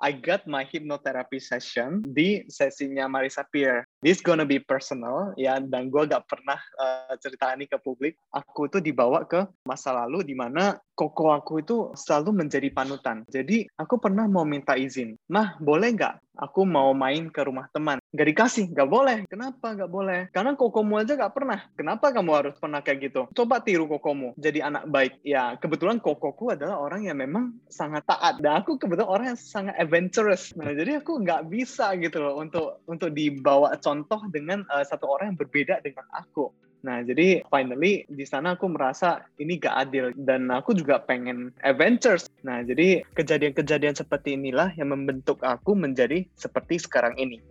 I got my hypnotherapy session di sesinya Marisa Peer. This gonna be personal ya dan gue gak pernah uh, cerita ini ke publik. Aku tuh dibawa ke masa lalu di mana koko aku itu selalu menjadi panutan. Jadi aku pernah mau minta izin, mah boleh nggak aku mau main ke rumah teman. Gak dikasih, gak boleh. Kenapa gak boleh? Karena kokomu aja gak pernah. Kenapa kamu harus pernah kayak gitu? Coba tiru kokomu, jadi anak baik. Ya, kebetulan kokoku adalah orang yang memang sangat taat. Dan aku kebetulan orang yang sangat adventurous. Nah, jadi aku nggak bisa gitu loh untuk untuk dibawa contoh dengan uh, satu orang yang berbeda dengan aku. Nah, jadi finally di sana aku merasa ini gak adil dan aku juga pengen adventures. Nah, jadi kejadian-kejadian seperti inilah yang membentuk aku menjadi seperti sekarang ini.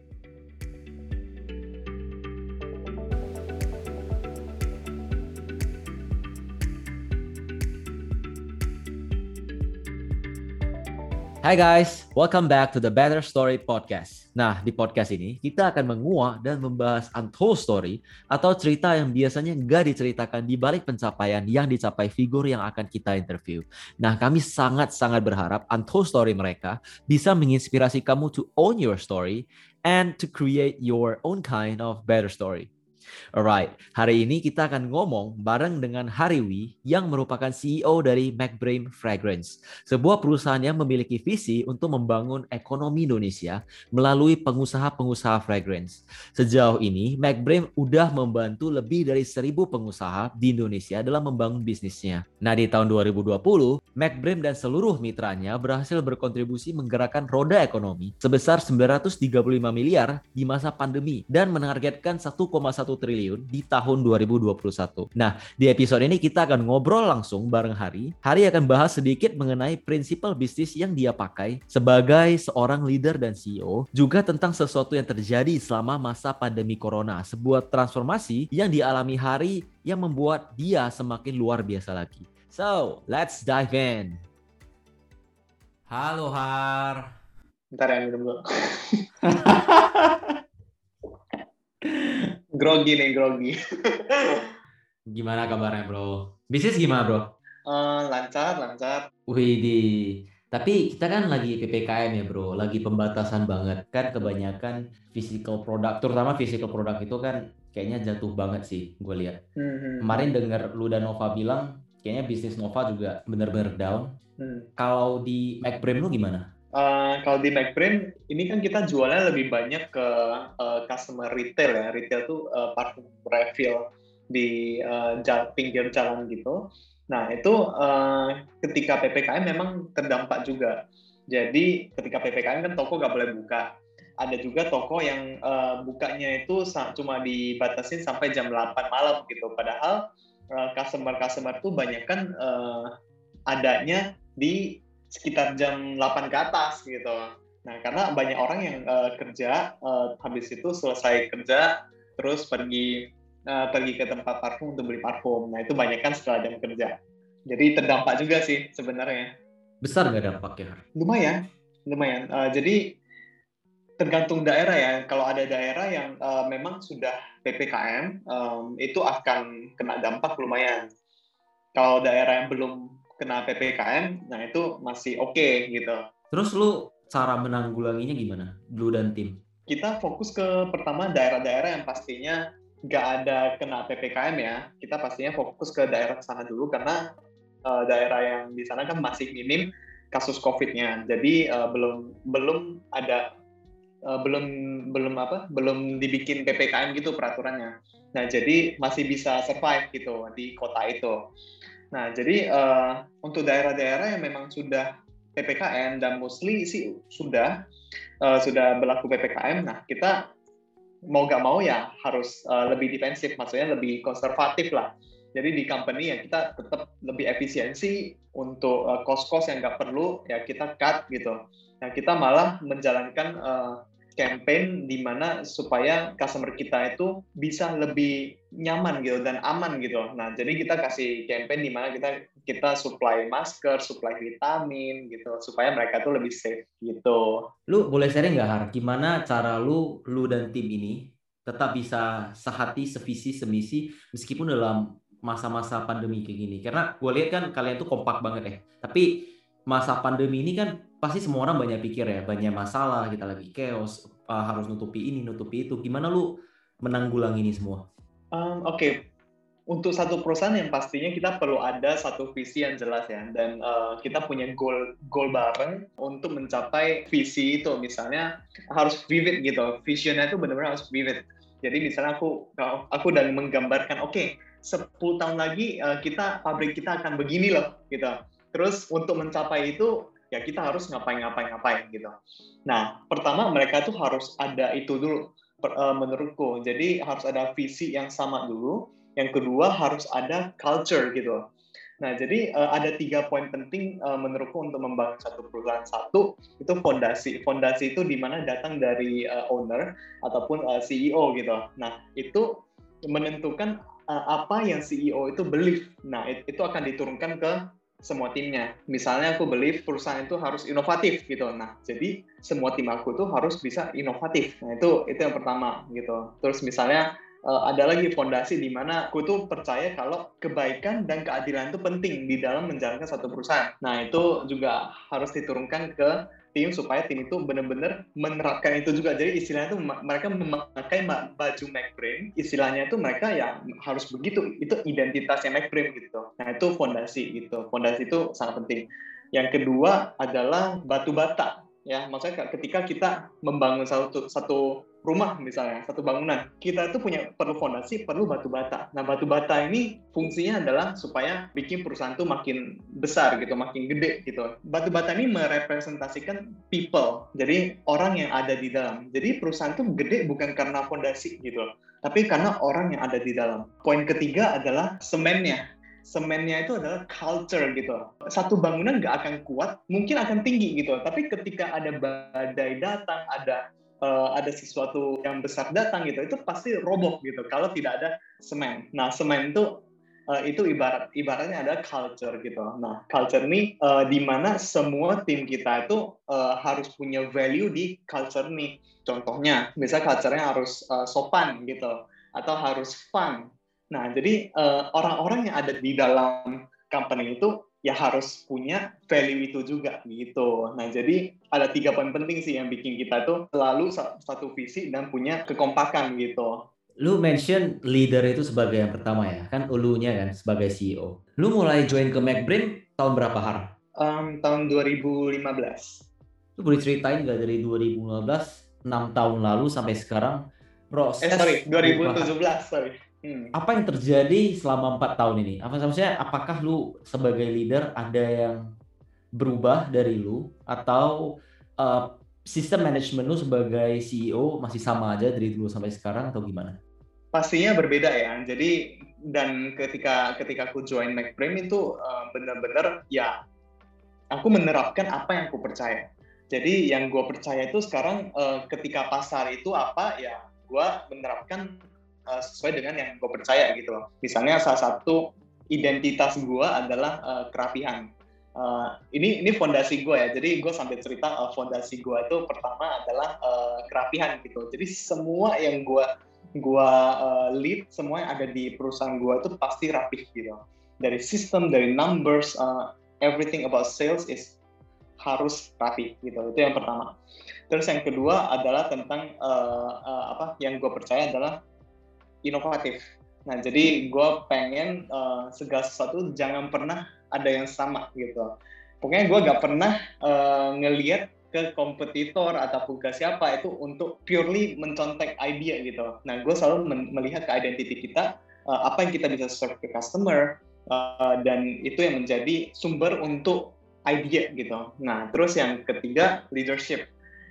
Hai guys, welcome back to the Better Story Podcast. Nah, di podcast ini kita akan menguak dan membahas untold story atau cerita yang biasanya nggak diceritakan di balik pencapaian yang dicapai figur yang akan kita interview. Nah, kami sangat-sangat berharap untold story mereka bisa menginspirasi kamu to own your story and to create your own kind of better story. Alright, hari ini kita akan ngomong bareng dengan Hariwi yang merupakan CEO dari McBrain Fragrance, sebuah perusahaan yang memiliki visi untuk membangun ekonomi Indonesia melalui pengusaha-pengusaha fragrance. Sejauh ini, McBrain udah membantu lebih dari seribu pengusaha di Indonesia dalam membangun bisnisnya. Nah, di tahun 2020, McBrain dan seluruh mitranya berhasil berkontribusi menggerakkan roda ekonomi sebesar 935 miliar di masa pandemi dan menargetkan 1,1 triliun di tahun 2021. Nah, di episode ini kita akan ngobrol langsung bareng Hari. Hari akan bahas sedikit mengenai prinsipal bisnis yang dia pakai sebagai seorang leader dan CEO, juga tentang sesuatu yang terjadi selama masa pandemi corona, sebuah transformasi yang dialami Hari yang membuat dia semakin luar biasa lagi. So, let's dive in. Halo Har. Bentar ya minum dulu. grogi nih, grogi. gimana kabarnya, Bro? Bisnis gimana, Bro? Uh, lancar, lancar. Wih, di. Tapi kita kan lagi PPKM ya, Bro. Lagi pembatasan banget. Kan kebanyakan physical product, terutama physical product itu kan kayaknya jatuh banget sih, gue lihat. Hmm. Kemarin denger lu dan Nova bilang, kayaknya bisnis Nova juga bener-bener down. Hmm. Kalau di MacBrain lu gimana? Uh, kalau di McBrain ini kan kita jualnya lebih banyak ke uh, customer retail ya. Retail tuh uh, parfum refill di uh, jal pinggir jalan gitu. Nah itu uh, ketika ppkm memang terdampak juga. Jadi ketika ppkm kan toko nggak boleh buka. Ada juga toko yang uh, bukanya itu cuma dibatasi sampai jam 8 malam gitu. Padahal customer customer tuh banyak kan uh, adanya di sekitar jam 8 ke atas gitu. Nah, karena banyak orang yang uh, kerja uh, habis itu selesai kerja terus pergi uh, pergi ke tempat parfum untuk beli parfum. Nah, itu banyak kan setelah jam kerja. Jadi terdampak juga sih sebenarnya. Besar nggak dampaknya? Lumayan, lumayan. Uh, jadi tergantung daerah ya. Kalau ada daerah yang uh, memang sudah ppkm, um, itu akan kena dampak lumayan. Kalau daerah yang belum kena ppkm, nah itu masih oke okay, gitu. Terus lu cara menanggulanginya gimana, lu dan tim? Kita fokus ke pertama daerah-daerah yang pastinya nggak ada kena ppkm ya. Kita pastinya fokus ke daerah sana dulu karena uh, daerah yang di sana kan masih minim kasus COVID-nya. Jadi uh, belum belum ada uh, belum belum apa belum dibikin ppkm gitu peraturannya. Nah jadi masih bisa survive gitu di kota itu. Nah, jadi uh, untuk daerah-daerah yang memang sudah PPKM dan mostly sih sudah uh, sudah berlaku PPKM, nah kita mau gak mau ya harus uh, lebih defensif, maksudnya lebih konservatif lah. Jadi di company ya kita tetap lebih efisiensi untuk uh, cost-cost yang nggak perlu ya kita cut gitu. Nah kita malah menjalankan uh, campaign di mana supaya customer kita itu bisa lebih nyaman gitu dan aman gitu. Nah, jadi kita kasih campaign di mana kita kita supply masker, supply vitamin gitu supaya mereka tuh lebih safe gitu. Lu boleh sharing nggak Har, gimana cara lu lu dan tim ini tetap bisa sehati, sevisi, semisi meskipun dalam masa-masa pandemi kayak gini. Karena gue lihat kan kalian tuh kompak banget ya. Tapi masa pandemi ini kan pasti semua orang banyak pikir ya, banyak masalah, kita lagi chaos, uh, harus nutupi ini, nutupi itu. Gimana lu menanggulangi ini semua? Um, Oke, okay. untuk satu perusahaan yang pastinya kita perlu ada satu visi yang jelas ya, dan uh, kita punya goal goal bareng untuk mencapai visi itu. Misalnya harus vivid gitu, visionnya itu benar-benar harus vivid. Jadi misalnya aku aku dan menggambarkan, oke, okay, 10 tahun lagi uh, kita pabrik kita akan begini loh, gitu. Terus untuk mencapai itu ya kita harus ngapain-ngapain-ngapain gitu. Nah, pertama mereka tuh harus ada itu dulu uh, menurutku. Jadi harus ada visi yang sama dulu. Yang kedua harus ada culture gitu. Nah, jadi uh, ada tiga poin penting uh, menurutku untuk membangun satu perusahaan. Satu, itu fondasi. Fondasi itu di mana datang dari uh, owner ataupun uh, CEO gitu. Nah, itu menentukan apa yang CEO itu believe. Nah, itu akan diturunkan ke semua timnya. Misalnya aku beli perusahaan itu harus inovatif gitu. Nah, jadi semua tim aku tuh harus bisa inovatif. Nah, itu itu yang pertama gitu. Terus misalnya uh, ada lagi fondasi di mana aku tuh percaya kalau kebaikan dan keadilan itu penting di dalam menjalankan satu perusahaan. Nah, itu juga harus diturunkan ke tim supaya tim itu benar-benar menerapkan itu juga. Jadi istilahnya itu mereka memakai baju McBrain, istilahnya itu mereka ya harus begitu. Itu identitasnya McBrain gitu. Nah itu fondasi gitu. Fondasi itu sangat penting. Yang kedua adalah batu bata ya maksudnya ketika kita membangun satu satu rumah misalnya satu bangunan kita itu punya perlu fondasi perlu batu bata. Nah batu bata ini fungsinya adalah supaya bikin perusahaan itu makin besar gitu makin gede gitu. Batu bata ini merepresentasikan people jadi orang yang ada di dalam. Jadi perusahaan itu gede bukan karena fondasi gitu tapi karena orang yang ada di dalam. Poin ketiga adalah semennya semennya itu adalah culture gitu. Satu bangunan nggak akan kuat, mungkin akan tinggi gitu. Tapi ketika ada badai datang, ada uh, ada sesuatu yang besar datang gitu, itu pasti roboh gitu. Kalau tidak ada semen. Nah, semen itu uh, itu ibarat ibaratnya ada culture gitu. Nah, culture ini uh, di mana semua tim kita itu uh, harus punya value di culture ini. Contohnya, misalnya culture-nya harus uh, sopan gitu, atau harus fun Nah, jadi eh, orang-orang yang ada di dalam company itu ya harus punya value itu juga gitu. Nah, jadi ada tiga poin penting sih yang bikin kita tuh selalu satu visi dan punya kekompakan gitu. Lu mention leader itu sebagai yang pertama ya, kan ulunya kan sebagai CEO. Lu mulai join ke McBrain tahun berapa Har? Um, tahun 2015. Lu boleh ceritain nggak dari 2015, 6 tahun lalu sampai sekarang proses Eh sorry, 2017, sorry Hmm. Apa yang terjadi selama empat tahun ini? Apa maksudnya? Apakah lu sebagai leader ada yang berubah dari lu atau uh, sistem manajemen lu sebagai CEO masih sama aja dari dulu sampai sekarang atau gimana? Pastinya berbeda ya. Jadi dan ketika ketika aku join McBrain itu uh, benar-benar ya aku menerapkan apa yang aku percaya. Jadi yang gue percaya itu sekarang uh, ketika pasar itu apa ya gue menerapkan uh, sesuai dengan yang gue percaya gitu loh. Misalnya salah satu identitas gue adalah uh, kerapihan. Uh, ini ini fondasi gue ya. Jadi gue sambil cerita uh, fondasi gue itu pertama adalah uh, kerapihan gitu. Jadi semua yang gue gua uh, lead semua yang ada di perusahaan gue itu pasti rapih gitu. Dari sistem, dari numbers, uh, everything about sales is harus rapi gitu. Itu yang pertama. Terus yang kedua adalah tentang uh, uh, apa yang gue percaya adalah inovatif. Nah, jadi gue pengen uh, segala sesuatu jangan pernah ada yang sama gitu. Pokoknya gue gak pernah uh, ngeliat ke kompetitor ataupun ke siapa itu untuk purely mencontek idea gitu. Nah, gue selalu melihat ke identity kita, uh, apa yang kita bisa serve ke customer, uh, dan itu yang menjadi sumber untuk idea gitu. Nah, terus yang ketiga leadership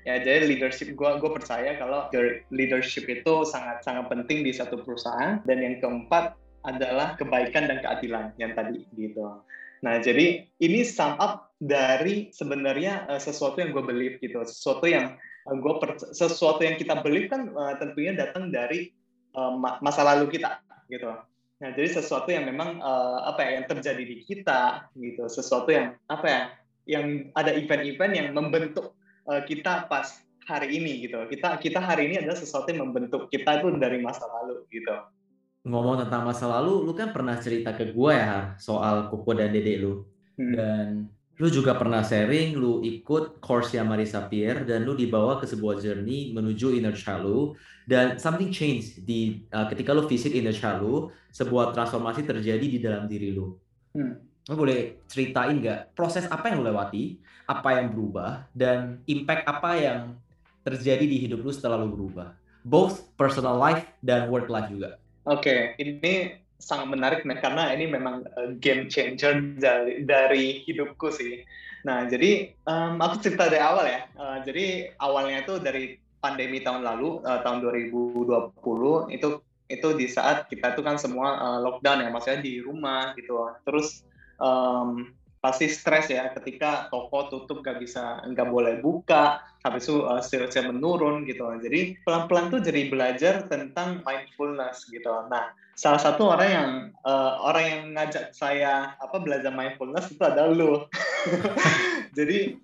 ya jadi leadership gue gue percaya kalau leadership itu sangat sangat penting di satu perusahaan. Dan yang keempat adalah kebaikan dan keadilan yang tadi gitu. Nah jadi ini sum up dari sebenarnya uh, sesuatu yang gue believe gitu. Sesuatu yang uh, gue sesuatu yang kita believe kan uh, tentunya datang dari uh, masa lalu kita gitu. Nah, jadi sesuatu yang memang uh, apa ya yang terjadi di kita gitu, sesuatu yang apa ya yang ada event-event yang membentuk uh, kita pas hari ini gitu. Kita kita hari ini adalah sesuatu yang membentuk kita itu dari masa lalu gitu. Ngomong tentang masa lalu, lu kan pernah cerita ke gue ya soal Koko dan Dede lu. Hmm. Dan Lu juga pernah sharing, lu ikut course yang Marisa Pierre dan lu dibawa ke sebuah journey menuju inner child lu dan something change di uh, ketika lu visit inner child lu, sebuah transformasi terjadi di dalam diri lu. Hmm. Lu boleh ceritain nggak proses apa yang lu lewati, apa yang berubah dan impact apa yang terjadi di hidup lu setelah lu berubah? Both personal life dan work life juga. Oke, okay. ini sangat menarik nih karena ini memang uh, game changer dari, dari hidupku sih. Nah, jadi um, aku cerita dari awal ya. Uh, jadi awalnya itu dari pandemi tahun lalu, uh, tahun 2020 itu itu di saat kita itu kan semua uh, lockdown ya, maksudnya di rumah gitu. Terus um, pasti stres ya ketika toko tutup gak bisa nggak boleh buka habis itu uh, sales menurun gitu. Jadi pelan-pelan tuh jadi belajar tentang mindfulness gitu. Nah salah satu orang yang uh, orang yang ngajak saya apa belajar mindfulness itu adalah lu. Jadi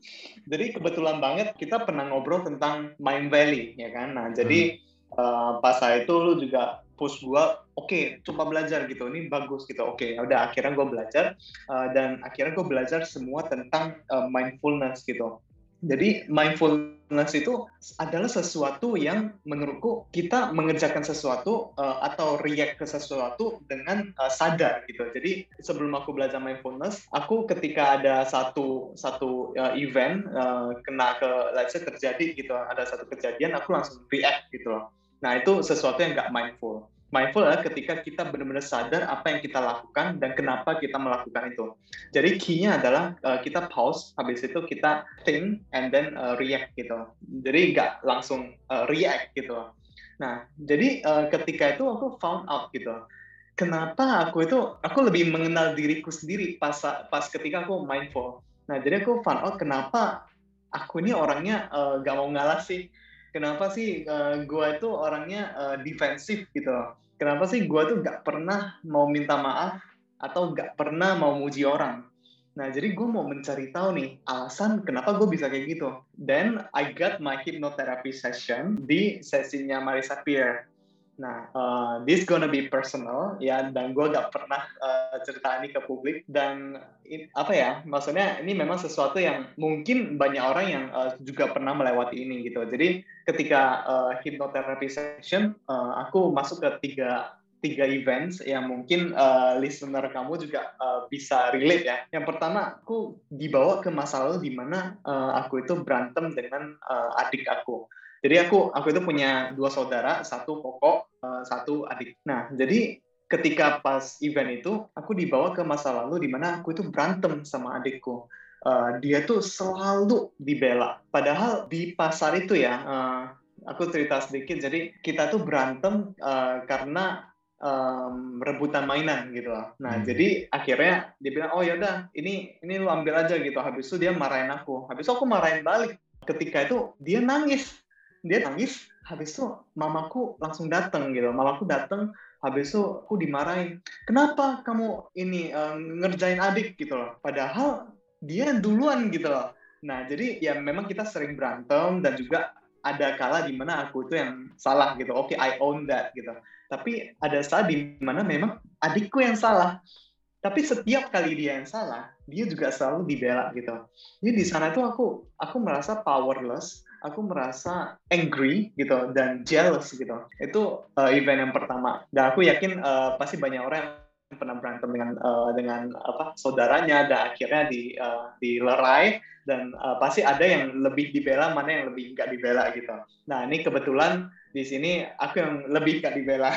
jadi kebetulan banget kita pernah ngobrol tentang mind valley ya kan? Nah jadi hmm. uh, pas saya itu lu juga push gue oke okay, coba belajar gitu. Ini bagus gitu. Oke okay, ya udah akhirnya gue belajar uh, dan akhirnya gue belajar semua tentang uh, mindfulness gitu. Jadi mindfulness itu adalah sesuatu yang menurutku kita mengerjakan sesuatu uh, atau react ke sesuatu dengan uh, sadar gitu. Jadi sebelum aku belajar mindfulness, aku ketika ada satu satu uh, event uh, kena ke let's say terjadi gitu, ada satu kejadian aku langsung react gitu Nah, itu sesuatu yang nggak mindful. Mindful adalah ketika kita benar-benar sadar apa yang kita lakukan dan kenapa kita melakukan itu. Jadi key-nya adalah uh, kita pause, habis itu kita think and then uh, react gitu. Jadi nggak langsung uh, react gitu. Nah, jadi uh, ketika itu aku found out gitu. Kenapa aku itu aku lebih mengenal diriku sendiri pas pas ketika aku mindful. Nah, jadi aku found out kenapa aku ini orangnya uh, gak mau ngalah sih kenapa sih uh, eh, gue itu orangnya uh, defensif gitu. Kenapa sih gue tuh gak pernah mau minta maaf atau gak pernah mau muji orang. Nah, jadi gue mau mencari tahu nih alasan kenapa gue bisa kayak gitu. Then I got my hypnotherapy session di sesinya Marisa Pierre. Nah, uh, this gonna be personal ya, dan gue gak pernah uh, cerita ini ke publik dan in, apa ya, maksudnya ini memang sesuatu yang mungkin banyak orang yang uh, juga pernah melewati ini gitu. Jadi ketika uh, hypnotherapy session, uh, aku masuk ke tiga tiga events yang mungkin uh, listener kamu juga uh, bisa relate ya. Yang pertama, aku dibawa ke masa lalu di mana uh, aku itu berantem dengan uh, adik aku. Jadi aku aku itu punya dua saudara, satu koko, uh, satu adik. Nah, jadi ketika pas event itu aku dibawa ke masa lalu di mana aku itu berantem sama adikku. Uh, dia tuh selalu dibela. Padahal di pasar itu ya, uh, aku cerita sedikit. Jadi kita tuh berantem uh, karena um, rebutan mainan gitu loh. Nah, hmm. jadi akhirnya dia bilang, "Oh ya udah, ini ini lu ambil aja gitu." Habis itu dia marahin aku. Habis itu aku marahin balik. Ketika itu dia nangis dia nangis habis itu mamaku langsung datang gitu. Mamaku datang habis itu aku dimarahin kenapa kamu ini uh, ngerjain adik? Gitu loh. Padahal dia duluan gitu loh. Nah jadi ya memang kita sering berantem dan juga ada kala di mana aku itu yang salah gitu. Oke okay, I own that gitu. Tapi ada saat di mana memang adikku yang salah. Tapi setiap kali dia yang salah dia juga selalu dibela gitu. Jadi di sana tuh aku aku merasa powerless aku merasa angry gitu dan jealous gitu. Itu uh, event yang pertama. Dan aku yakin uh, pasti banyak orang yang pernah berantem dengan uh, dengan apa saudaranya dan akhirnya di uh, dilerai dan uh, pasti ada yang lebih dibela mana yang lebih nggak dibela gitu. Nah ini kebetulan di sini aku yang lebih nggak dibela.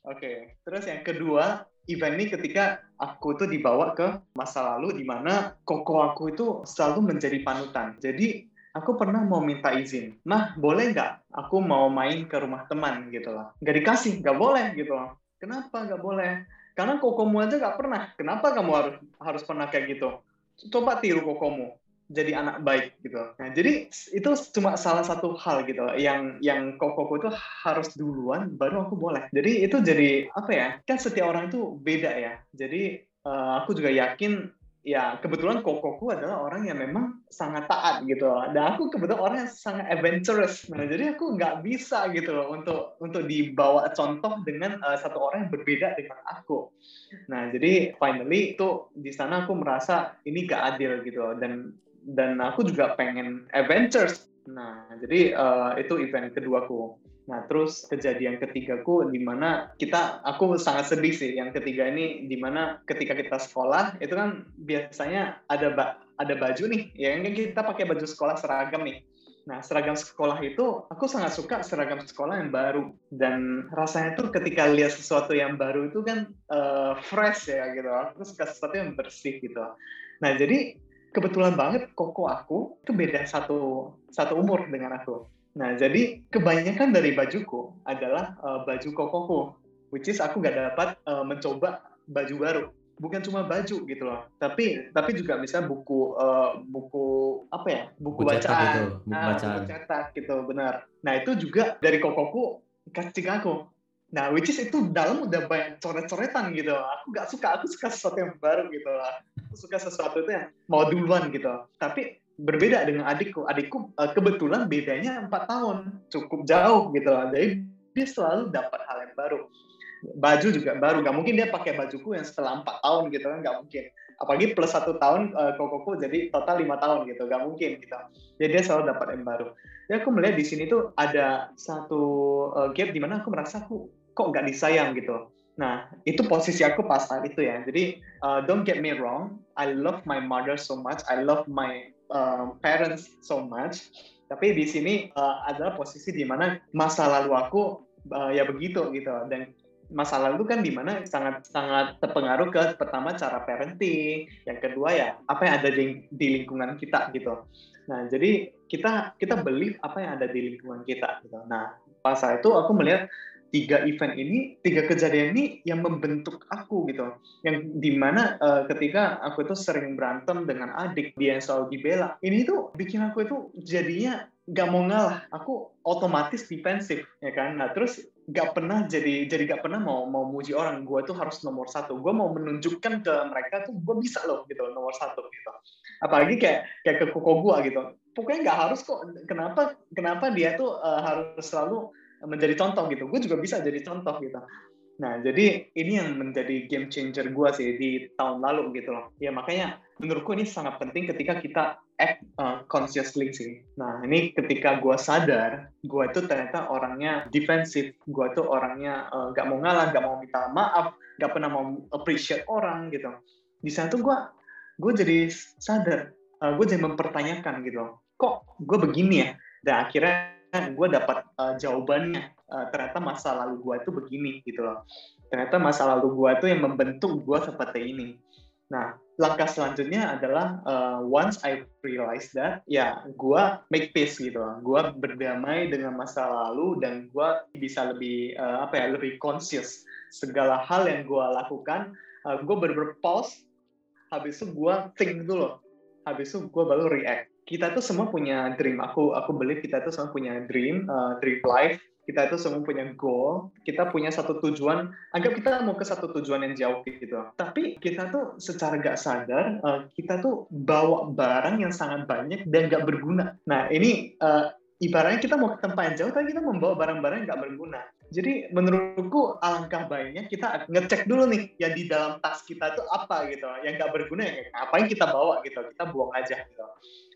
Oke, okay. terus yang kedua event ini ketika aku tuh dibawa ke masa lalu di mana koko aku itu selalu menjadi panutan. Jadi aku pernah mau minta izin, mah boleh nggak aku mau main ke rumah teman gitu loh. Nggak dikasih, nggak boleh gitu loh. Kenapa nggak boleh? Karena kokomu aja nggak pernah. Kenapa kamu harus harus pernah kayak gitu? Coba tiru kokomu jadi anak baik gitu. Nah, jadi itu cuma salah satu hal gitu yang yang kokoku itu harus duluan baru aku boleh. Jadi itu jadi apa ya? Kan setiap orang itu beda ya. Jadi uh, aku juga yakin ya kebetulan kokoku adalah orang yang memang sangat taat gitu loh. Dan aku kebetulan orang yang sangat adventurous. Nah, jadi aku nggak bisa gitu loh untuk untuk dibawa contoh dengan uh, satu orang yang berbeda dengan aku. Nah, jadi finally itu di sana aku merasa ini gak adil gitu loh. Dan dan aku juga pengen adventures. Nah, jadi uh, itu event keduaku. Nah, terus kejadian ketigaku di mana kita, aku sangat sedih sih. Yang ketiga ini di mana ketika kita sekolah itu kan biasanya ada ba ada baju nih, ya kan kita pakai baju sekolah seragam nih. Nah, seragam sekolah itu aku sangat suka seragam sekolah yang baru dan rasanya tuh ketika lihat sesuatu yang baru itu kan uh, fresh ya gitu. Aku suka sesuatu yang bersih gitu. Nah, jadi kebetulan banget koko aku itu beda satu satu umur dengan aku. Nah, jadi kebanyakan dari bajuku adalah uh, baju kokoku, which is aku nggak dapat uh, mencoba baju baru. Bukan cuma baju gitu loh, tapi tapi juga misalnya buku uh, buku apa ya buku, buku bacaan, gitu, buku nah, bacaan. buku cetak gitu benar. Nah itu juga dari kokoku kasih aku. Nah, which is itu dalam udah banyak coret-coretan gitu. Aku nggak suka, aku suka sesuatu yang baru gitu lah. Aku suka sesuatu itu yang mau duluan gitu. Tapi berbeda dengan adikku. Adikku uh, kebetulan bedanya empat tahun, cukup jauh gitu lah. Jadi dia selalu dapat hal yang baru. Baju juga baru, gak mungkin dia pakai bajuku yang setelah empat tahun gitu kan, gak mungkin. Apalagi plus satu tahun uh, kokoku jadi total lima tahun gitu, gak mungkin gitu. Jadi dia selalu dapat yang baru. Jadi aku melihat di sini tuh ada satu uh, gap di mana aku merasa aku kok gak disayang gitu. Nah, itu posisi aku pas saat itu ya. Jadi, uh, don't get me wrong, I love my mother so much, I love my uh, parents so much. Tapi di sini uh, adalah posisi di mana masa lalu aku uh, ya begitu gitu dan masa lalu kan di mana sangat sangat terpengaruh ke pertama cara parenting, yang kedua ya apa yang ada di, di lingkungan kita gitu. Nah jadi kita kita believe apa yang ada di lingkungan kita gitu. Nah pas itu aku melihat tiga event ini, tiga kejadian ini yang membentuk aku gitu. Yang di mana uh, ketika aku itu sering berantem dengan adik, dia yang selalu dibela. Ini tuh bikin aku itu jadinya gak mau ngalah. Aku otomatis defensif, ya kan. Nah terus gak pernah jadi jadi gak pernah mau mau muji orang. Gue tuh harus nomor satu. Gue mau menunjukkan ke mereka tuh gue bisa loh gitu nomor satu gitu. Apalagi kayak kayak ke koko gue gitu. Pokoknya nggak harus kok. Kenapa kenapa dia tuh uh, harus selalu menjadi contoh gitu. Gue juga bisa jadi contoh gitu. Nah, jadi ini yang menjadi game changer gue sih di tahun lalu gitu loh. Ya makanya menurutku ini sangat penting ketika kita act uh, consciously sih. Nah, ini ketika gue sadar, gue itu ternyata orangnya defensif, gue tuh orangnya uh, gak mau ngalah, gak mau minta maaf, gak pernah mau appreciate orang gitu. Di sana tuh gue gue jadi sadar, uh, gue jadi mempertanyakan gitu. Kok gue begini ya? Dan akhirnya gue dapat uh, jawabannya uh, ternyata masa lalu gue itu begini gitu loh. Ternyata masa lalu gue itu yang membentuk gue seperti ini. Nah langkah selanjutnya adalah uh, once I realize that ya gue make peace gitu loh. Gue berdamai dengan masa lalu dan gue bisa lebih uh, apa ya lebih conscious segala hal yang gue lakukan. Uh, gue bener pause. Habis itu gue think dulu. Habis itu gue baru react kita tuh semua punya dream. Aku aku beli kita tuh semua punya dream, uh, dream life. Kita itu semua punya goal. Kita punya satu tujuan. Anggap kita mau ke satu tujuan yang jauh gitu. Tapi kita tuh secara gak sadar uh, kita tuh bawa barang yang sangat banyak dan gak berguna. Nah ini uh, ibaratnya kita mau ke tempat yang jauh, tapi kita membawa barang-barang yang gak berguna. Jadi menurutku alangkah baiknya kita ngecek dulu nih yang di dalam tas kita itu apa gitu, yang nggak berguna ya yang kita bawa gitu, kita buang aja gitu.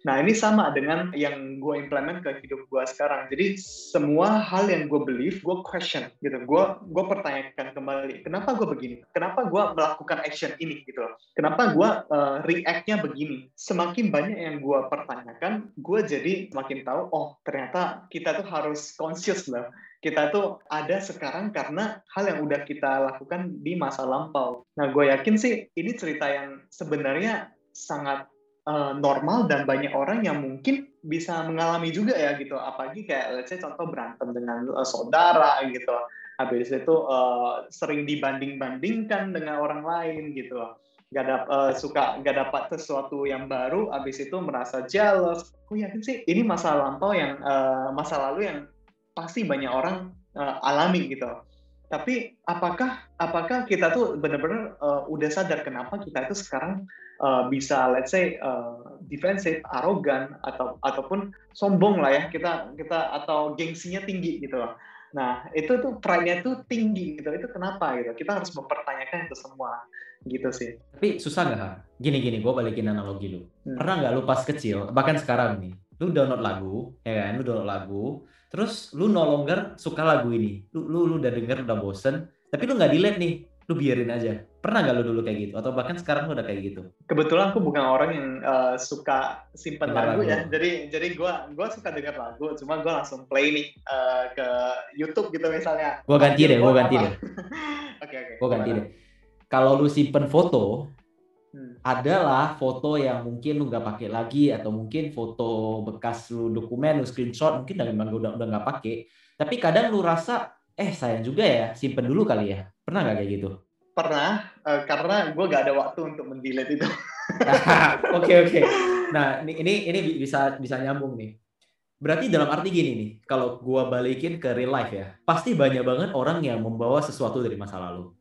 Nah ini sama dengan yang gue implement ke hidup gue sekarang. Jadi semua hal yang gue believe, gue question gitu. Gue gue pertanyakan kembali, kenapa gue begini? Kenapa gue melakukan action ini gitu? Kenapa gue uh, reactnya begini? Semakin banyak yang gue pertanyakan, gue jadi semakin tahu, oh ternyata kita tuh harus conscious lah kita tuh ada sekarang karena hal yang udah kita lakukan di masa lampau. Nah, gue yakin sih ini cerita yang sebenarnya sangat uh, normal dan banyak orang yang mungkin bisa mengalami juga ya gitu. Apalagi kayak let's say contoh berantem dengan uh, saudara gitu. Habis itu uh, sering dibanding-bandingkan dengan orang lain gitu. Gak dap, uh, suka gak dapat sesuatu yang baru, habis itu merasa jealous. Gue yakin sih ini masa lampau yang uh, masa lalu yang pasti banyak orang uh, alami gitu. tapi apakah apakah kita tuh benar-benar uh, udah sadar kenapa kita itu sekarang uh, bisa let's say uh, defensif, arogan atau ataupun sombong lah ya kita kita atau gengsinya tinggi gitu loh. Nah, itu tuh pride-nya tuh tinggi gitu. Itu kenapa gitu? Kita harus mempertanyakan itu semua gitu sih. Tapi susah nggak? Gini gini, gue balikin analogi lu. Hmm. Pernah nggak lu pas kecil, bahkan sekarang nih, lu download lagu, ya kan? Lu download lagu, terus lu no longer suka lagu ini. Lu lu, lu udah denger udah bosen, tapi lu nggak delete nih, lu biarin aja. Pernah nggak lu dulu kayak gitu? Atau bahkan sekarang lu udah kayak gitu? Kebetulan aku bukan orang yang uh, suka simpan lagu, lagu ya. Jadi jadi gue gua suka denger lagu, cuma gue langsung play nih uh, ke YouTube gitu misalnya. Gue ganti deh, gue ganti deh. Oke oke. Gue ganti deh. Kalau lu simpen foto, hmm. adalah foto yang mungkin lu nggak pakai lagi atau mungkin foto bekas lu dokumen lu screenshot mungkin dari mana udah udah nggak pakai tapi kadang lu rasa eh sayang juga ya simpen dulu kali ya pernah nggak kayak gitu pernah uh, karena gue gak ada waktu untuk mendelete itu. Oke oke. Nah ini ini ini bisa bisa nyambung nih. Berarti dalam arti gini nih, kalau gue balikin ke real life ya, pasti banyak banget orang yang membawa sesuatu dari masa lalu,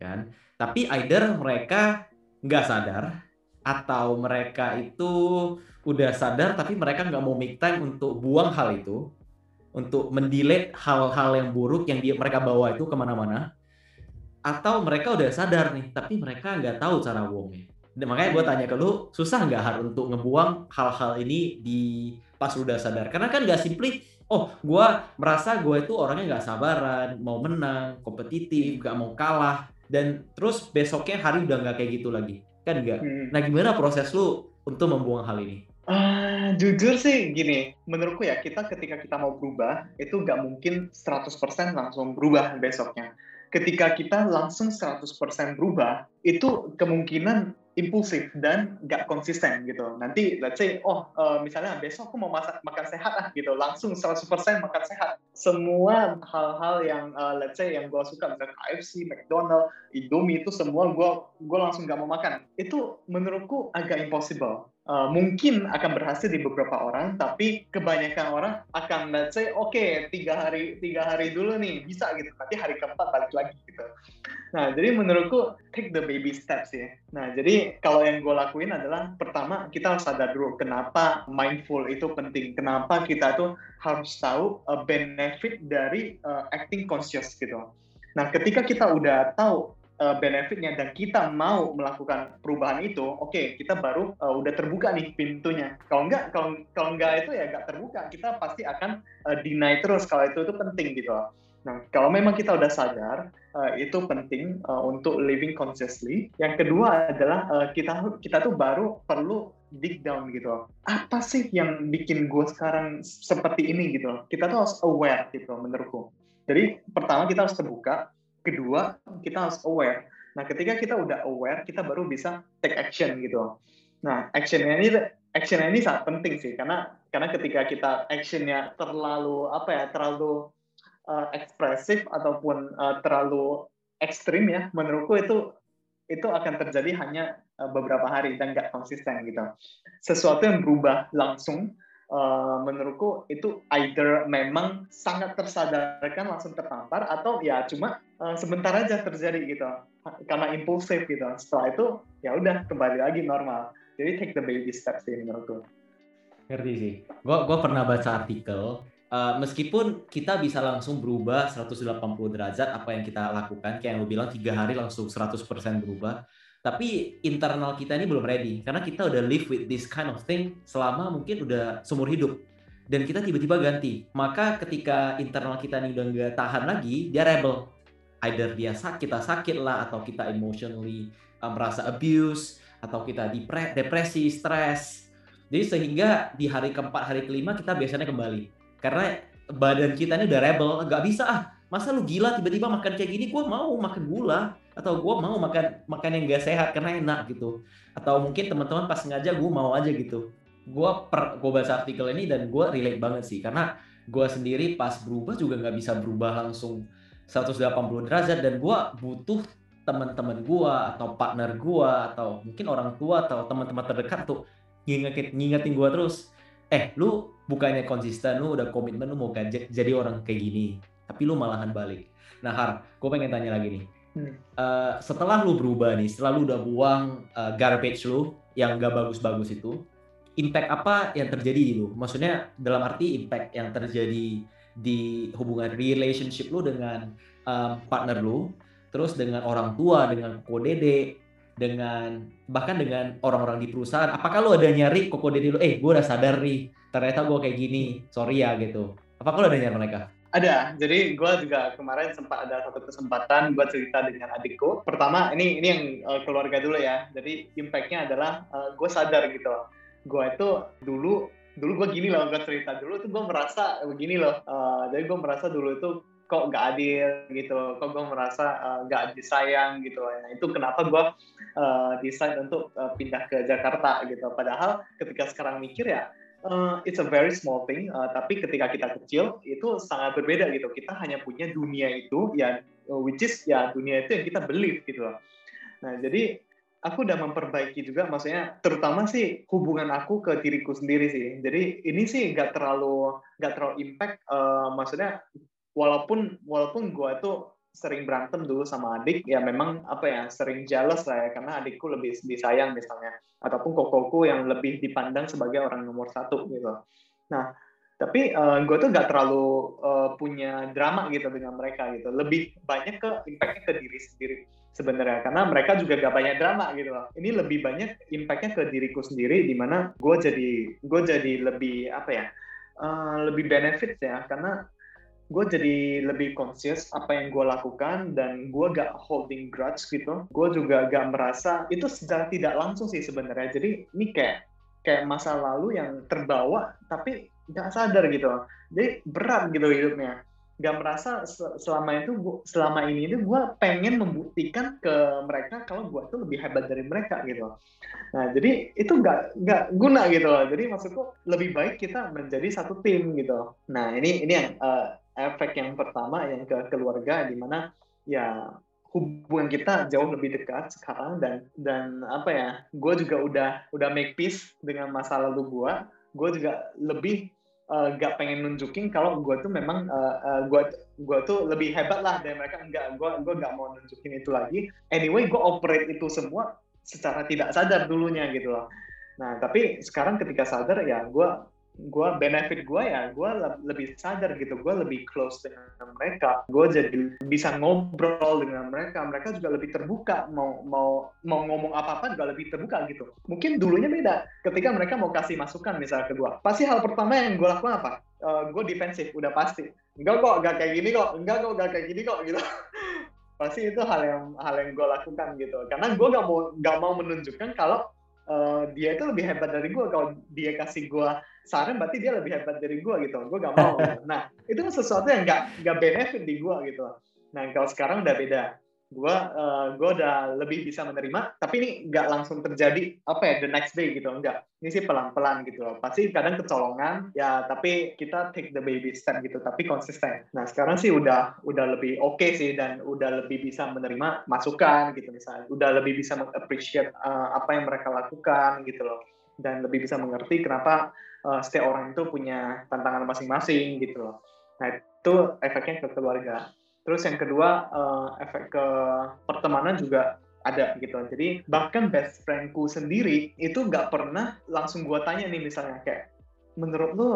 kan? Tapi either mereka nggak sadar atau mereka itu udah sadar tapi mereka nggak mau make time untuk buang hal itu, untuk mendelete hal-hal yang buruk yang dia mereka bawa itu ke mana-mana. Atau mereka udah sadar nih tapi mereka nggak tahu cara buangnya. Makanya gue tanya ke lu susah nggak har untuk ngebuang hal-hal ini di pas udah sadar? Karena kan nggak simply oh gue merasa gue itu orangnya nggak sabaran mau menang kompetitif nggak mau kalah dan terus besoknya hari udah nggak kayak gitu lagi. Kan enggak hmm. nah gimana proses lu untuk membuang hal ini? Uh, jujur sih gini, menurutku ya kita ketika kita mau berubah itu nggak mungkin 100% langsung berubah besoknya. Ketika kita langsung 100% berubah, itu kemungkinan impulsif dan nggak konsisten gitu. Nanti let's say, oh uh, misalnya besok aku mau masak makan sehat ah gitu, langsung 100% makan sehat. Semua hal-hal yang uh, let's say yang gue suka, misalnya KFC, McDonald, Indomie itu semua gue gue langsung nggak mau makan. Itu menurutku agak impossible uh, mungkin akan berhasil di beberapa orang, tapi kebanyakan orang akan let's say oke okay, tiga hari tiga hari dulu nih bisa gitu, nanti hari keempat balik lagi gitu. Nah jadi menurutku take the baby steps ya. Nah jadi kalau yang gue lakuin adalah pertama kita harus sadar dulu kenapa mindful itu penting, kenapa kita tuh harus tahu uh, benefit dari uh, acting conscious gitu. Nah ketika kita udah tahu uh, benefitnya dan kita mau melakukan perubahan itu, oke okay, kita baru uh, udah terbuka nih pintunya. Kalau enggak, kalau kalau enggak itu ya enggak terbuka, kita pasti akan uh, deny terus kalau itu itu penting gitu. Nah, kalau memang kita udah sadar uh, itu penting uh, untuk living consciously. Yang kedua adalah uh, kita kita tuh baru perlu dig down gitu. Apa sih yang bikin gue sekarang seperti ini gitu? Kita tuh harus aware gitu menurutku. Jadi pertama kita harus terbuka, kedua kita harus aware. Nah ketika kita udah aware kita baru bisa take action gitu. Nah actionnya ini actionnya ini sangat penting sih karena karena ketika kita actionnya terlalu apa ya terlalu uh, ekspresif ataupun uh, terlalu ekstrim ya menurutku itu itu akan terjadi hanya uh, beberapa hari dan nggak konsisten gitu. Sesuatu yang berubah langsung uh, menurutku itu either memang sangat tersadarkan langsung tertampar atau ya cuma uh, sebentar aja terjadi gitu karena impulsif gitu. Setelah itu ya udah kembali lagi normal. Jadi take the baby steps sih menurutku. Ngerti sih. Gua gua pernah baca artikel uh, meskipun kita bisa langsung berubah 180 derajat apa yang kita lakukan kayak yang lu bilang tiga hari langsung 100% berubah tapi internal kita ini belum ready karena kita udah live with this kind of thing selama mungkin udah seumur hidup. Dan kita tiba-tiba ganti. Maka ketika internal kita ini udah nggak tahan lagi dia rebel. Either dia sakit kita sakit lah atau kita emotionally uh, merasa abuse atau kita depre depresi stres. Jadi sehingga di hari keempat hari kelima kita biasanya kembali. Karena badan kita ini udah rebel nggak bisa ah masa lu gila tiba-tiba makan kayak gini? Gue mau makan gula atau gue mau makan makan yang gak sehat karena enak gitu. Atau mungkin teman-teman pas sengaja gue mau aja gitu. Gue per gue baca artikel ini dan gue relate banget sih. Karena gue sendiri pas berubah juga nggak bisa berubah langsung 180 derajat. Dan gue butuh teman-teman gue atau partner gue atau mungkin orang tua atau teman-teman terdekat tuh ngingetin ngingetin gue terus. Eh lu bukannya konsisten lu udah komitmen lu mau jadi orang kayak gini. Tapi lu malahan balik. Nah Har, gue pengen tanya lagi nih. Uh, setelah lu berubah nih, setelah lu udah buang uh, garbage lu yang gak bagus-bagus itu, impact apa yang terjadi di lu? Maksudnya dalam arti impact yang terjadi di hubungan relationship lu dengan um, partner lu, terus dengan orang tua, dengan kodede, dengan bahkan dengan orang-orang di perusahaan. Apakah lu ada nyari koko dede lu, eh gue udah sadar nih, ternyata gue kayak gini, sorry ya gitu. Apakah lu ada nyari mereka? Ada, jadi gue juga kemarin sempat ada satu kesempatan gue cerita dengan adikku. Pertama, ini ini yang uh, keluarga dulu ya. Jadi impactnya adalah uh, gue sadar gitu. Gue itu dulu dulu gue gini loh, gue cerita dulu tuh gue merasa begini loh. Uh, jadi gue merasa dulu itu kok gak adil gitu, kok gue merasa uh, gak disayang gitu. Nah itu kenapa gue uh, decide untuk uh, pindah ke Jakarta gitu. Padahal ketika sekarang mikir ya, uh, it's a very small thing, uh, tapi ketika kita kecil itu sangat berbeda gitu. Kita hanya punya dunia itu, ya which is ya dunia itu yang kita believe gitu loh. Nah jadi aku udah memperbaiki juga, maksudnya terutama sih hubungan aku ke diriku sendiri sih. Jadi ini sih nggak terlalu nggak terlalu impact, uh, maksudnya walaupun walaupun gue tuh sering berantem dulu sama adik ya memang apa ya sering jealous lah ya karena adikku lebih disayang misalnya. Ataupun kokoku yang lebih dipandang sebagai orang nomor satu gitu. Nah tapi uh, eh, gue tuh nggak terlalu uh, punya drama gitu dengan mereka gitu. Lebih banyak ke impactnya ke diri sendiri sebenarnya. Karena mereka juga gak banyak drama gitu loh. Ini lebih banyak impactnya ke diriku sendiri di mana gue jadi gue jadi lebih apa ya uh, lebih benefit ya. Karena gue jadi lebih conscious apa yang gue lakukan dan gue gak holding grudge gitu. Gue juga gak merasa itu secara tidak langsung sih sebenarnya. Jadi ini kayak kayak masa lalu yang terbawa tapi gak sadar gitu. Jadi berat gitu hidupnya. Gak merasa selama itu selama ini itu gue pengen membuktikan ke mereka kalau gue tuh lebih hebat dari mereka gitu. Nah jadi itu gak gak guna gitu. Loh jadi maksudku lebih baik kita menjadi satu tim gitu. Nah ini ini yang uh, efek yang pertama yang ke keluarga di mana ya hubungan kita jauh lebih dekat sekarang dan dan apa ya gue juga udah udah make peace dengan masa lalu gue gue juga lebih uh, gak pengen nunjukin kalau gue tuh memang uh, uh, gue gue tuh lebih hebat lah dari mereka. Enggak gue gue gak mau nunjukin itu lagi. Anyway gue operate itu semua secara tidak sadar dulunya gitu loh. Nah tapi sekarang ketika sadar ya gue gue benefit gue ya gue lebih sadar gitu. Gue lebih close dengan mereka. Gue jadi bisa ngobrol dengan mereka. Mereka juga lebih terbuka. Mau mau mau ngomong apa apa juga lebih terbuka gitu. Mungkin dulunya beda. Ketika mereka mau kasih masukan misalnya ke gue pasti hal pertama yang gue lakukan apa? Uh, eh, gue defensif. Udah pasti. Enggak kok enggak kayak gini kok. Enggak kok enggak kayak gini kok gitu. Pasti itu hal yang hal yang gue lakukan gitu. Karena gue gak mau gak mau menunjukkan kalau uh, dia itu lebih hebat dari gue kalau dia kasih gue saran berarti dia lebih hebat dari gue gitu. Gue gak mau gitu. nah itu sesuatu yang gak gak benefit di gue gitu. Nah kalau sekarang udah beda. Gue uh, gue udah lebih bisa menerima tapi ini nggak langsung terjadi apa ya the next day gitu. Enggak ini sih pelan pelan gitu loh. Pasti kadang kecolongan ya tapi kita take the baby step gitu tapi konsisten. Nah sekarang sih udah udah lebih oke okay sih dan udah lebih bisa menerima masukan gitu misalnya. Udah lebih bisa mengappreciate uh, apa yang mereka lakukan gitu loh. Dan lebih bisa mengerti kenapa uh, setiap orang itu punya tantangan masing-masing gitu loh. Nah itu efeknya ke keluarga. Terus yang kedua uh, efek ke pertemanan juga ada gitu. Jadi bahkan best friendku sendiri itu nggak pernah langsung gue tanya nih misalnya kayak menurut lo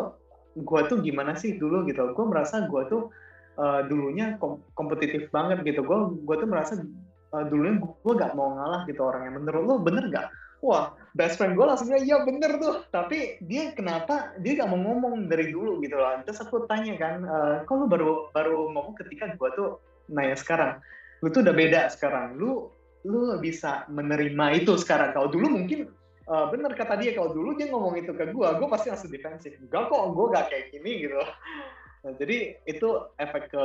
gue tuh gimana sih dulu gitu. Gue merasa gue tuh uh, dulunya kom kompetitif banget gitu. Gue gue tuh merasa uh, dulunya gue gak mau ngalah gitu orangnya. Menurut lo bener gak? wah best friend gue langsung bilang iya bener tuh. Tapi dia kenapa dia gak mau ngomong dari dulu gitu loh. Terus aku tanya kan e, kok lu baru baru ngomong ketika gue tuh nanya sekarang? Lu tuh udah beda sekarang. Lu lu bisa menerima itu sekarang. Kalau dulu mungkin uh, bener kata dia kalau dulu dia ngomong itu ke gue gue pasti langsung defensif. Enggak kok gue gak kayak gini gitu nah, jadi itu efek ke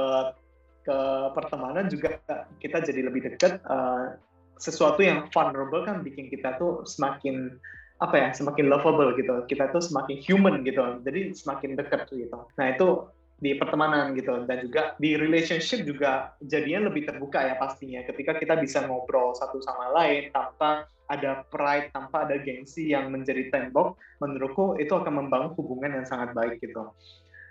ke pertemanan juga kita jadi lebih dekat uh, sesuatu yang vulnerable kan bikin kita tuh semakin apa ya semakin lovable gitu. Kita tuh semakin human gitu. Jadi semakin dekat gitu. Nah itu di pertemanan gitu. Dan juga di relationship juga jadinya lebih terbuka ya pastinya. Ketika kita bisa ngobrol satu sama lain tanpa ada pride tanpa ada gengsi yang menjadi tembok menurutku itu akan membangun hubungan yang sangat baik gitu.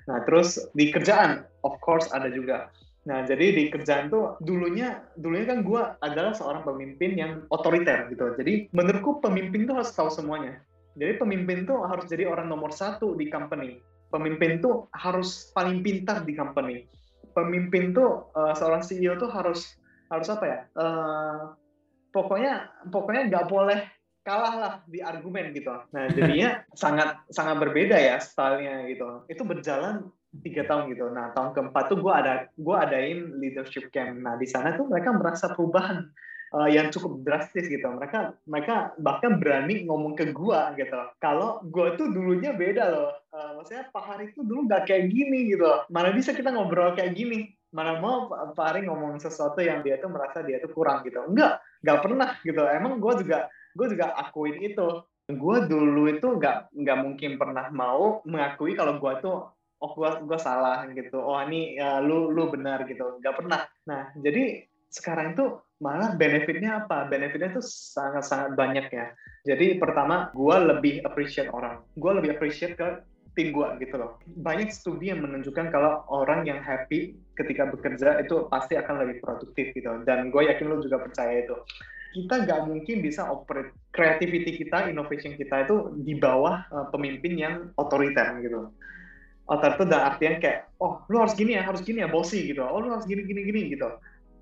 Nah, terus di kerjaan, of course ada juga. Nah, jadi di kerjaan tuh dulunya dulunya kan gue adalah seorang pemimpin yang otoriter gitu. Jadi menurutku pemimpin tuh harus tahu semuanya. Jadi pemimpin tuh harus jadi orang nomor satu di company. Pemimpin tuh harus paling pintar di company. Pemimpin tuh uh, seorang CEO tuh harus harus apa ya? Uh, pokoknya pokoknya nggak boleh kalah lah di argumen gitu. Nah jadinya sangat sangat berbeda ya stylenya gitu. Itu berjalan tiga tahun gitu. Nah tahun keempat tuh gue ada gue adain leadership camp. Nah di sana tuh mereka merasa perubahan uh, yang cukup drastis gitu. Mereka mereka bahkan berani ngomong ke gue gitu. Kalau gue tuh dulunya beda loh. Uh, maksudnya Pak Hari tuh dulu gak kayak gini gitu. Mana bisa kita ngobrol kayak gini? Mana mau Pak Hari ngomong sesuatu yang dia tuh merasa dia tuh kurang gitu. Enggak, gak pernah gitu. Emang gue juga gue juga akuin itu gue dulu itu nggak nggak mungkin pernah mau mengakui kalau gue tuh oh gue gue salah gitu. Oh ini ya, lu lu benar gitu. Nggak pernah. Nah jadi sekarang itu malah benefitnya apa? Benefitnya itu sangat sangat banyak ya. Jadi pertama gue lebih appreciate orang. Gue lebih appreciate ke tim gue gitu loh. Banyak studi yang menunjukkan kalau orang yang happy ketika bekerja itu pasti akan lebih produktif gitu. Dan gue yakin lu juga percaya itu. Kita nggak mungkin bisa operate creativity kita, innovation kita itu di bawah uh, pemimpin yang otoriter gitu. Otoriter itu dalam artian kayak, oh lu harus gini ya, harus gini ya, bossy gitu. Oh lu harus gini gini gini gitu.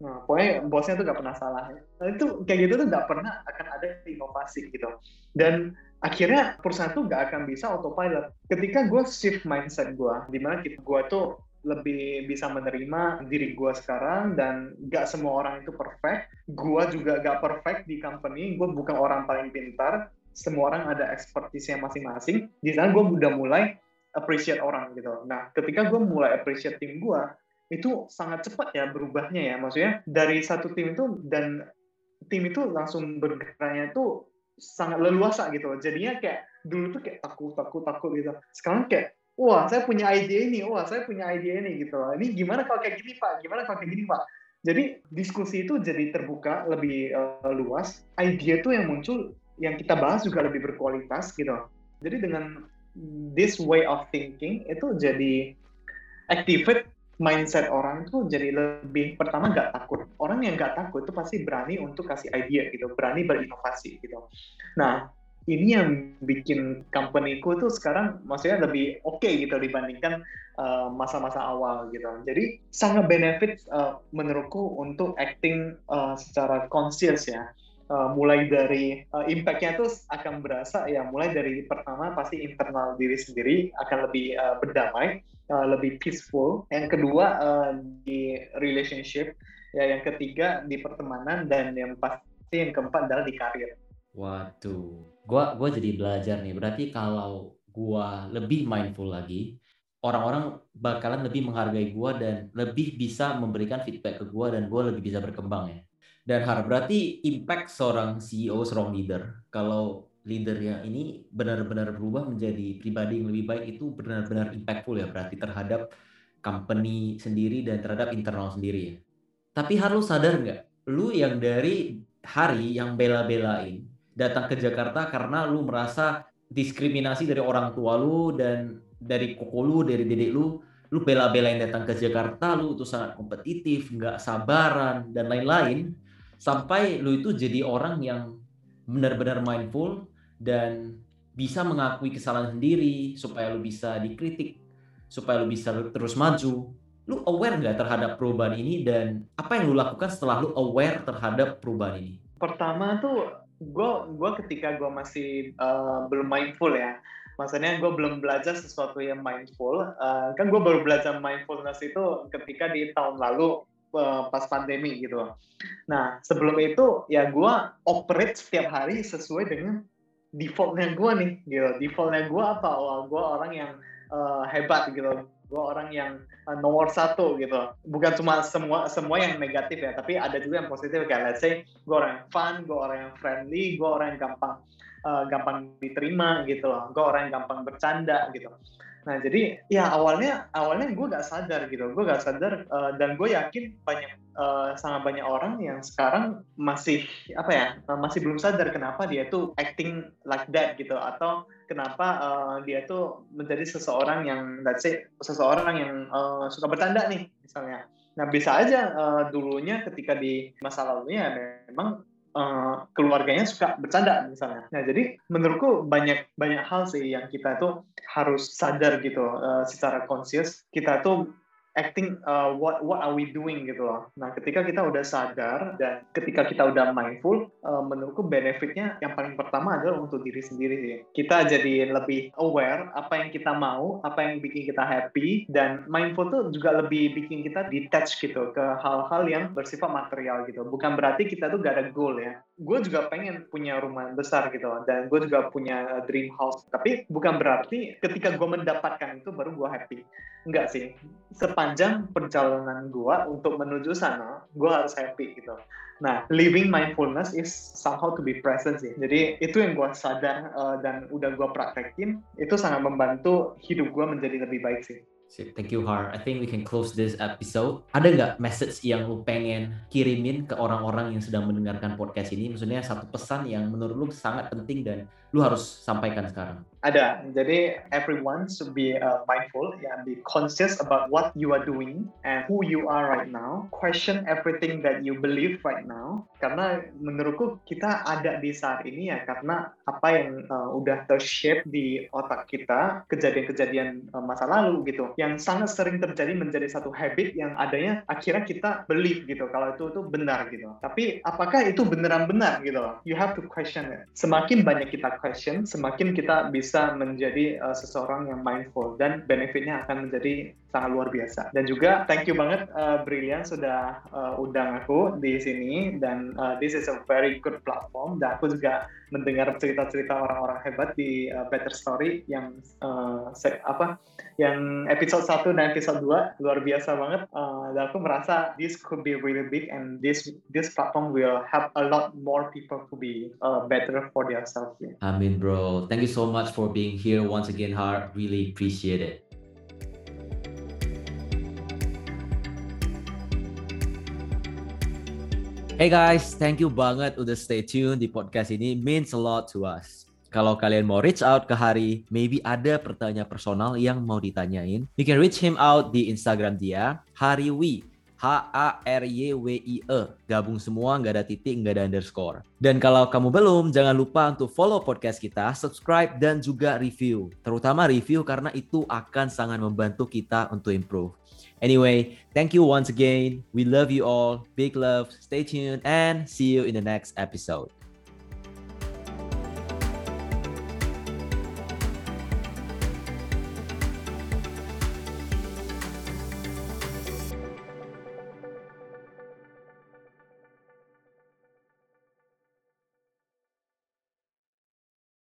Nah, pokoknya bosnya tuh nggak pernah salah. Nah, itu kayak gitu tuh nggak pernah akan ada inovasi gitu. Dan akhirnya perusahaan tuh nggak akan bisa autopilot. Ketika gue shift mindset gue, di mana gue tuh lebih bisa menerima diri gue sekarang dan gak semua orang itu perfect. Gue juga gak perfect di company. Gue bukan orang paling pintar. Semua orang ada expertise-nya masing-masing. Di sana gue udah mulai appreciate orang gitu. Nah, ketika gue mulai appreciate tim gue, itu sangat cepat ya berubahnya ya. Maksudnya dari satu tim itu dan tim itu langsung bergeraknya itu sangat leluasa gitu. Jadinya kayak dulu tuh kayak takut takut takut gitu. Sekarang kayak wah saya punya ide ini, wah saya punya ide ini gitu. Ini gimana kalau kayak gini Pak? Gimana kalau kayak gini Pak? Jadi diskusi itu jadi terbuka lebih uh, luas. Ide itu yang muncul, yang kita bahas juga lebih berkualitas gitu. Jadi dengan this way of thinking itu jadi activate mindset orang itu jadi lebih pertama nggak takut orang yang nggak takut itu pasti berani untuk kasih ide gitu berani berinovasi gitu nah ini yang bikin company-ku tuh sekarang maksudnya lebih oke okay gitu dibandingkan uh, masa-masa uh, awal gitu. Jadi sangat benefit uh, menurutku untuk acting uh, secara conscious ya. Uh, mulai dari uh, impact-nya tuh akan berasa ya mulai dari pertama pasti internal diri sendiri akan lebih uh, berdamai, uh, lebih peaceful. Yang kedua uh, di relationship, ya yang ketiga di pertemanan dan yang pasti yang keempat adalah di karir. Waduh, gua gua jadi belajar nih. Berarti kalau gua lebih mindful lagi, orang-orang bakalan lebih menghargai gua dan lebih bisa memberikan feedback ke gua dan gua lebih bisa berkembang ya. Dan harap berarti impact seorang CEO, seorang leader, kalau leadernya ini benar-benar berubah menjadi pribadi yang lebih baik itu benar-benar impactful ya berarti terhadap company sendiri dan terhadap internal sendiri ya. Tapi harus sadar nggak, lu yang dari hari yang bela-belain datang ke Jakarta karena lu merasa diskriminasi dari orang tua lu dan dari koko lu, dari dedek lu, lu bela-belain datang ke Jakarta, lu itu sangat kompetitif, nggak sabaran dan lain-lain, sampai lu itu jadi orang yang benar-benar mindful dan bisa mengakui kesalahan sendiri supaya lu bisa dikritik, supaya lu bisa terus maju. Lu aware nggak terhadap perubahan ini dan apa yang lu lakukan setelah lu aware terhadap perubahan ini? Pertama tuh gue gue ketika gue masih uh, belum mindful ya maksudnya gue belum belajar sesuatu yang mindful uh, kan gue baru belajar mindfulness itu ketika di tahun lalu uh, pas pandemi gitu. Nah sebelum itu ya gue operate setiap hari sesuai dengan defaultnya gue nih gitu. Defaultnya gue apa? Oh, gue orang yang uh, hebat gitu. Gue orang yang uh, nomor satu gitu. Bukan cuma semua semua yang negatif ya tapi ada juga yang positif. Kayak let's say gue orang yang fun gue orang yang friendly gue orang yang gampang uh, gampang diterima gitu loh. Gue orang yang gampang bercanda gitu Nah jadi ya awalnya awalnya gue gak sadar gitu, gue gak sadar uh, dan gue yakin banyak uh, sangat banyak orang yang sekarang masih apa ya uh, masih belum sadar kenapa dia tuh acting like that gitu. Atau kenapa uh, dia tuh menjadi seseorang yang let's say seseorang yang uh, suka bertanda nih misalnya. Nah bisa aja uh, dulunya ketika di masa lalunya memang uh, keluarganya suka bercanda misalnya. Nah jadi menurutku banyak banyak hal sih yang kita tuh harus sadar gitu uh, secara conscious kita tuh acting uh, what what are we doing gitu loh. Nah, ketika kita udah sadar dan ketika kita udah mindful, uh, menurutku benefitnya yang paling pertama adalah untuk diri sendiri sih. Kita jadi lebih aware apa yang kita mau, apa yang bikin kita happy dan mindful tuh juga lebih bikin kita detach gitu ke hal-hal yang bersifat material gitu. Bukan berarti kita tuh gak ada goal ya. Gue juga pengen punya rumah besar gitu dan gue juga punya dream house. Tapi bukan berarti ketika gue mendapatkan itu baru gue happy. Enggak sih. Sepanjang perjalanan gua untuk menuju sana, gua harus happy gitu. Nah, living mindfulness is somehow to be present sih. Jadi itu yang gua sadar uh, dan udah gua praktekin, itu sangat membantu hidup gua menjadi lebih baik sih. Thank you Har. I think we can close this episode. Ada nggak message yang lu pengen kirimin ke orang-orang yang sedang mendengarkan podcast ini? Maksudnya satu pesan yang menurut lu sangat penting dan lu harus sampaikan sekarang. Ada. Jadi everyone should be uh, mindful and be conscious about what you are doing and who you are right now. Question everything that you believe right now. Karena menurutku kita ada di saat ini ya karena apa yang uh, udah tershape di otak kita, kejadian-kejadian uh, masa lalu gitu, yang sangat sering terjadi menjadi satu habit yang adanya akhirnya kita believe gitu kalau itu itu benar gitu. Tapi apakah itu beneran benar gitu? You have to question it. Semakin banyak kita question, semakin kita bisa menjadi uh, seseorang yang mindful dan benefitnya akan menjadi sangat luar biasa. Dan juga thank you banget uh, Brilliant sudah uh, undang aku di sini dan uh, this is a very good platform dan aku juga mendengar cerita-cerita orang-orang hebat di uh, Better Story yang uh, apa yang episode 1 dan episode 2 luar biasa banget uh, dan aku merasa this could be really big and this this platform will help a lot more people to be uh, better for themselves. Yeah. Amin bro. Thank you so much for being here once again Har. Really appreciate it. Hey guys, thank you banget udah stay tune di podcast ini. Means a lot to us. Kalau kalian mau reach out ke Hari, maybe ada pertanyaan personal yang mau ditanyain, you can reach him out di Instagram dia, Hariwi. H-A-R-Y-W-I-E. Gabung semua, nggak ada titik, nggak ada underscore. Dan kalau kamu belum, jangan lupa untuk follow podcast kita, subscribe, dan juga review. Terutama review karena itu akan sangat membantu kita untuk improve. Anyway, thank you once again. We love you all. Big love. Stay tuned and see you in the next episode.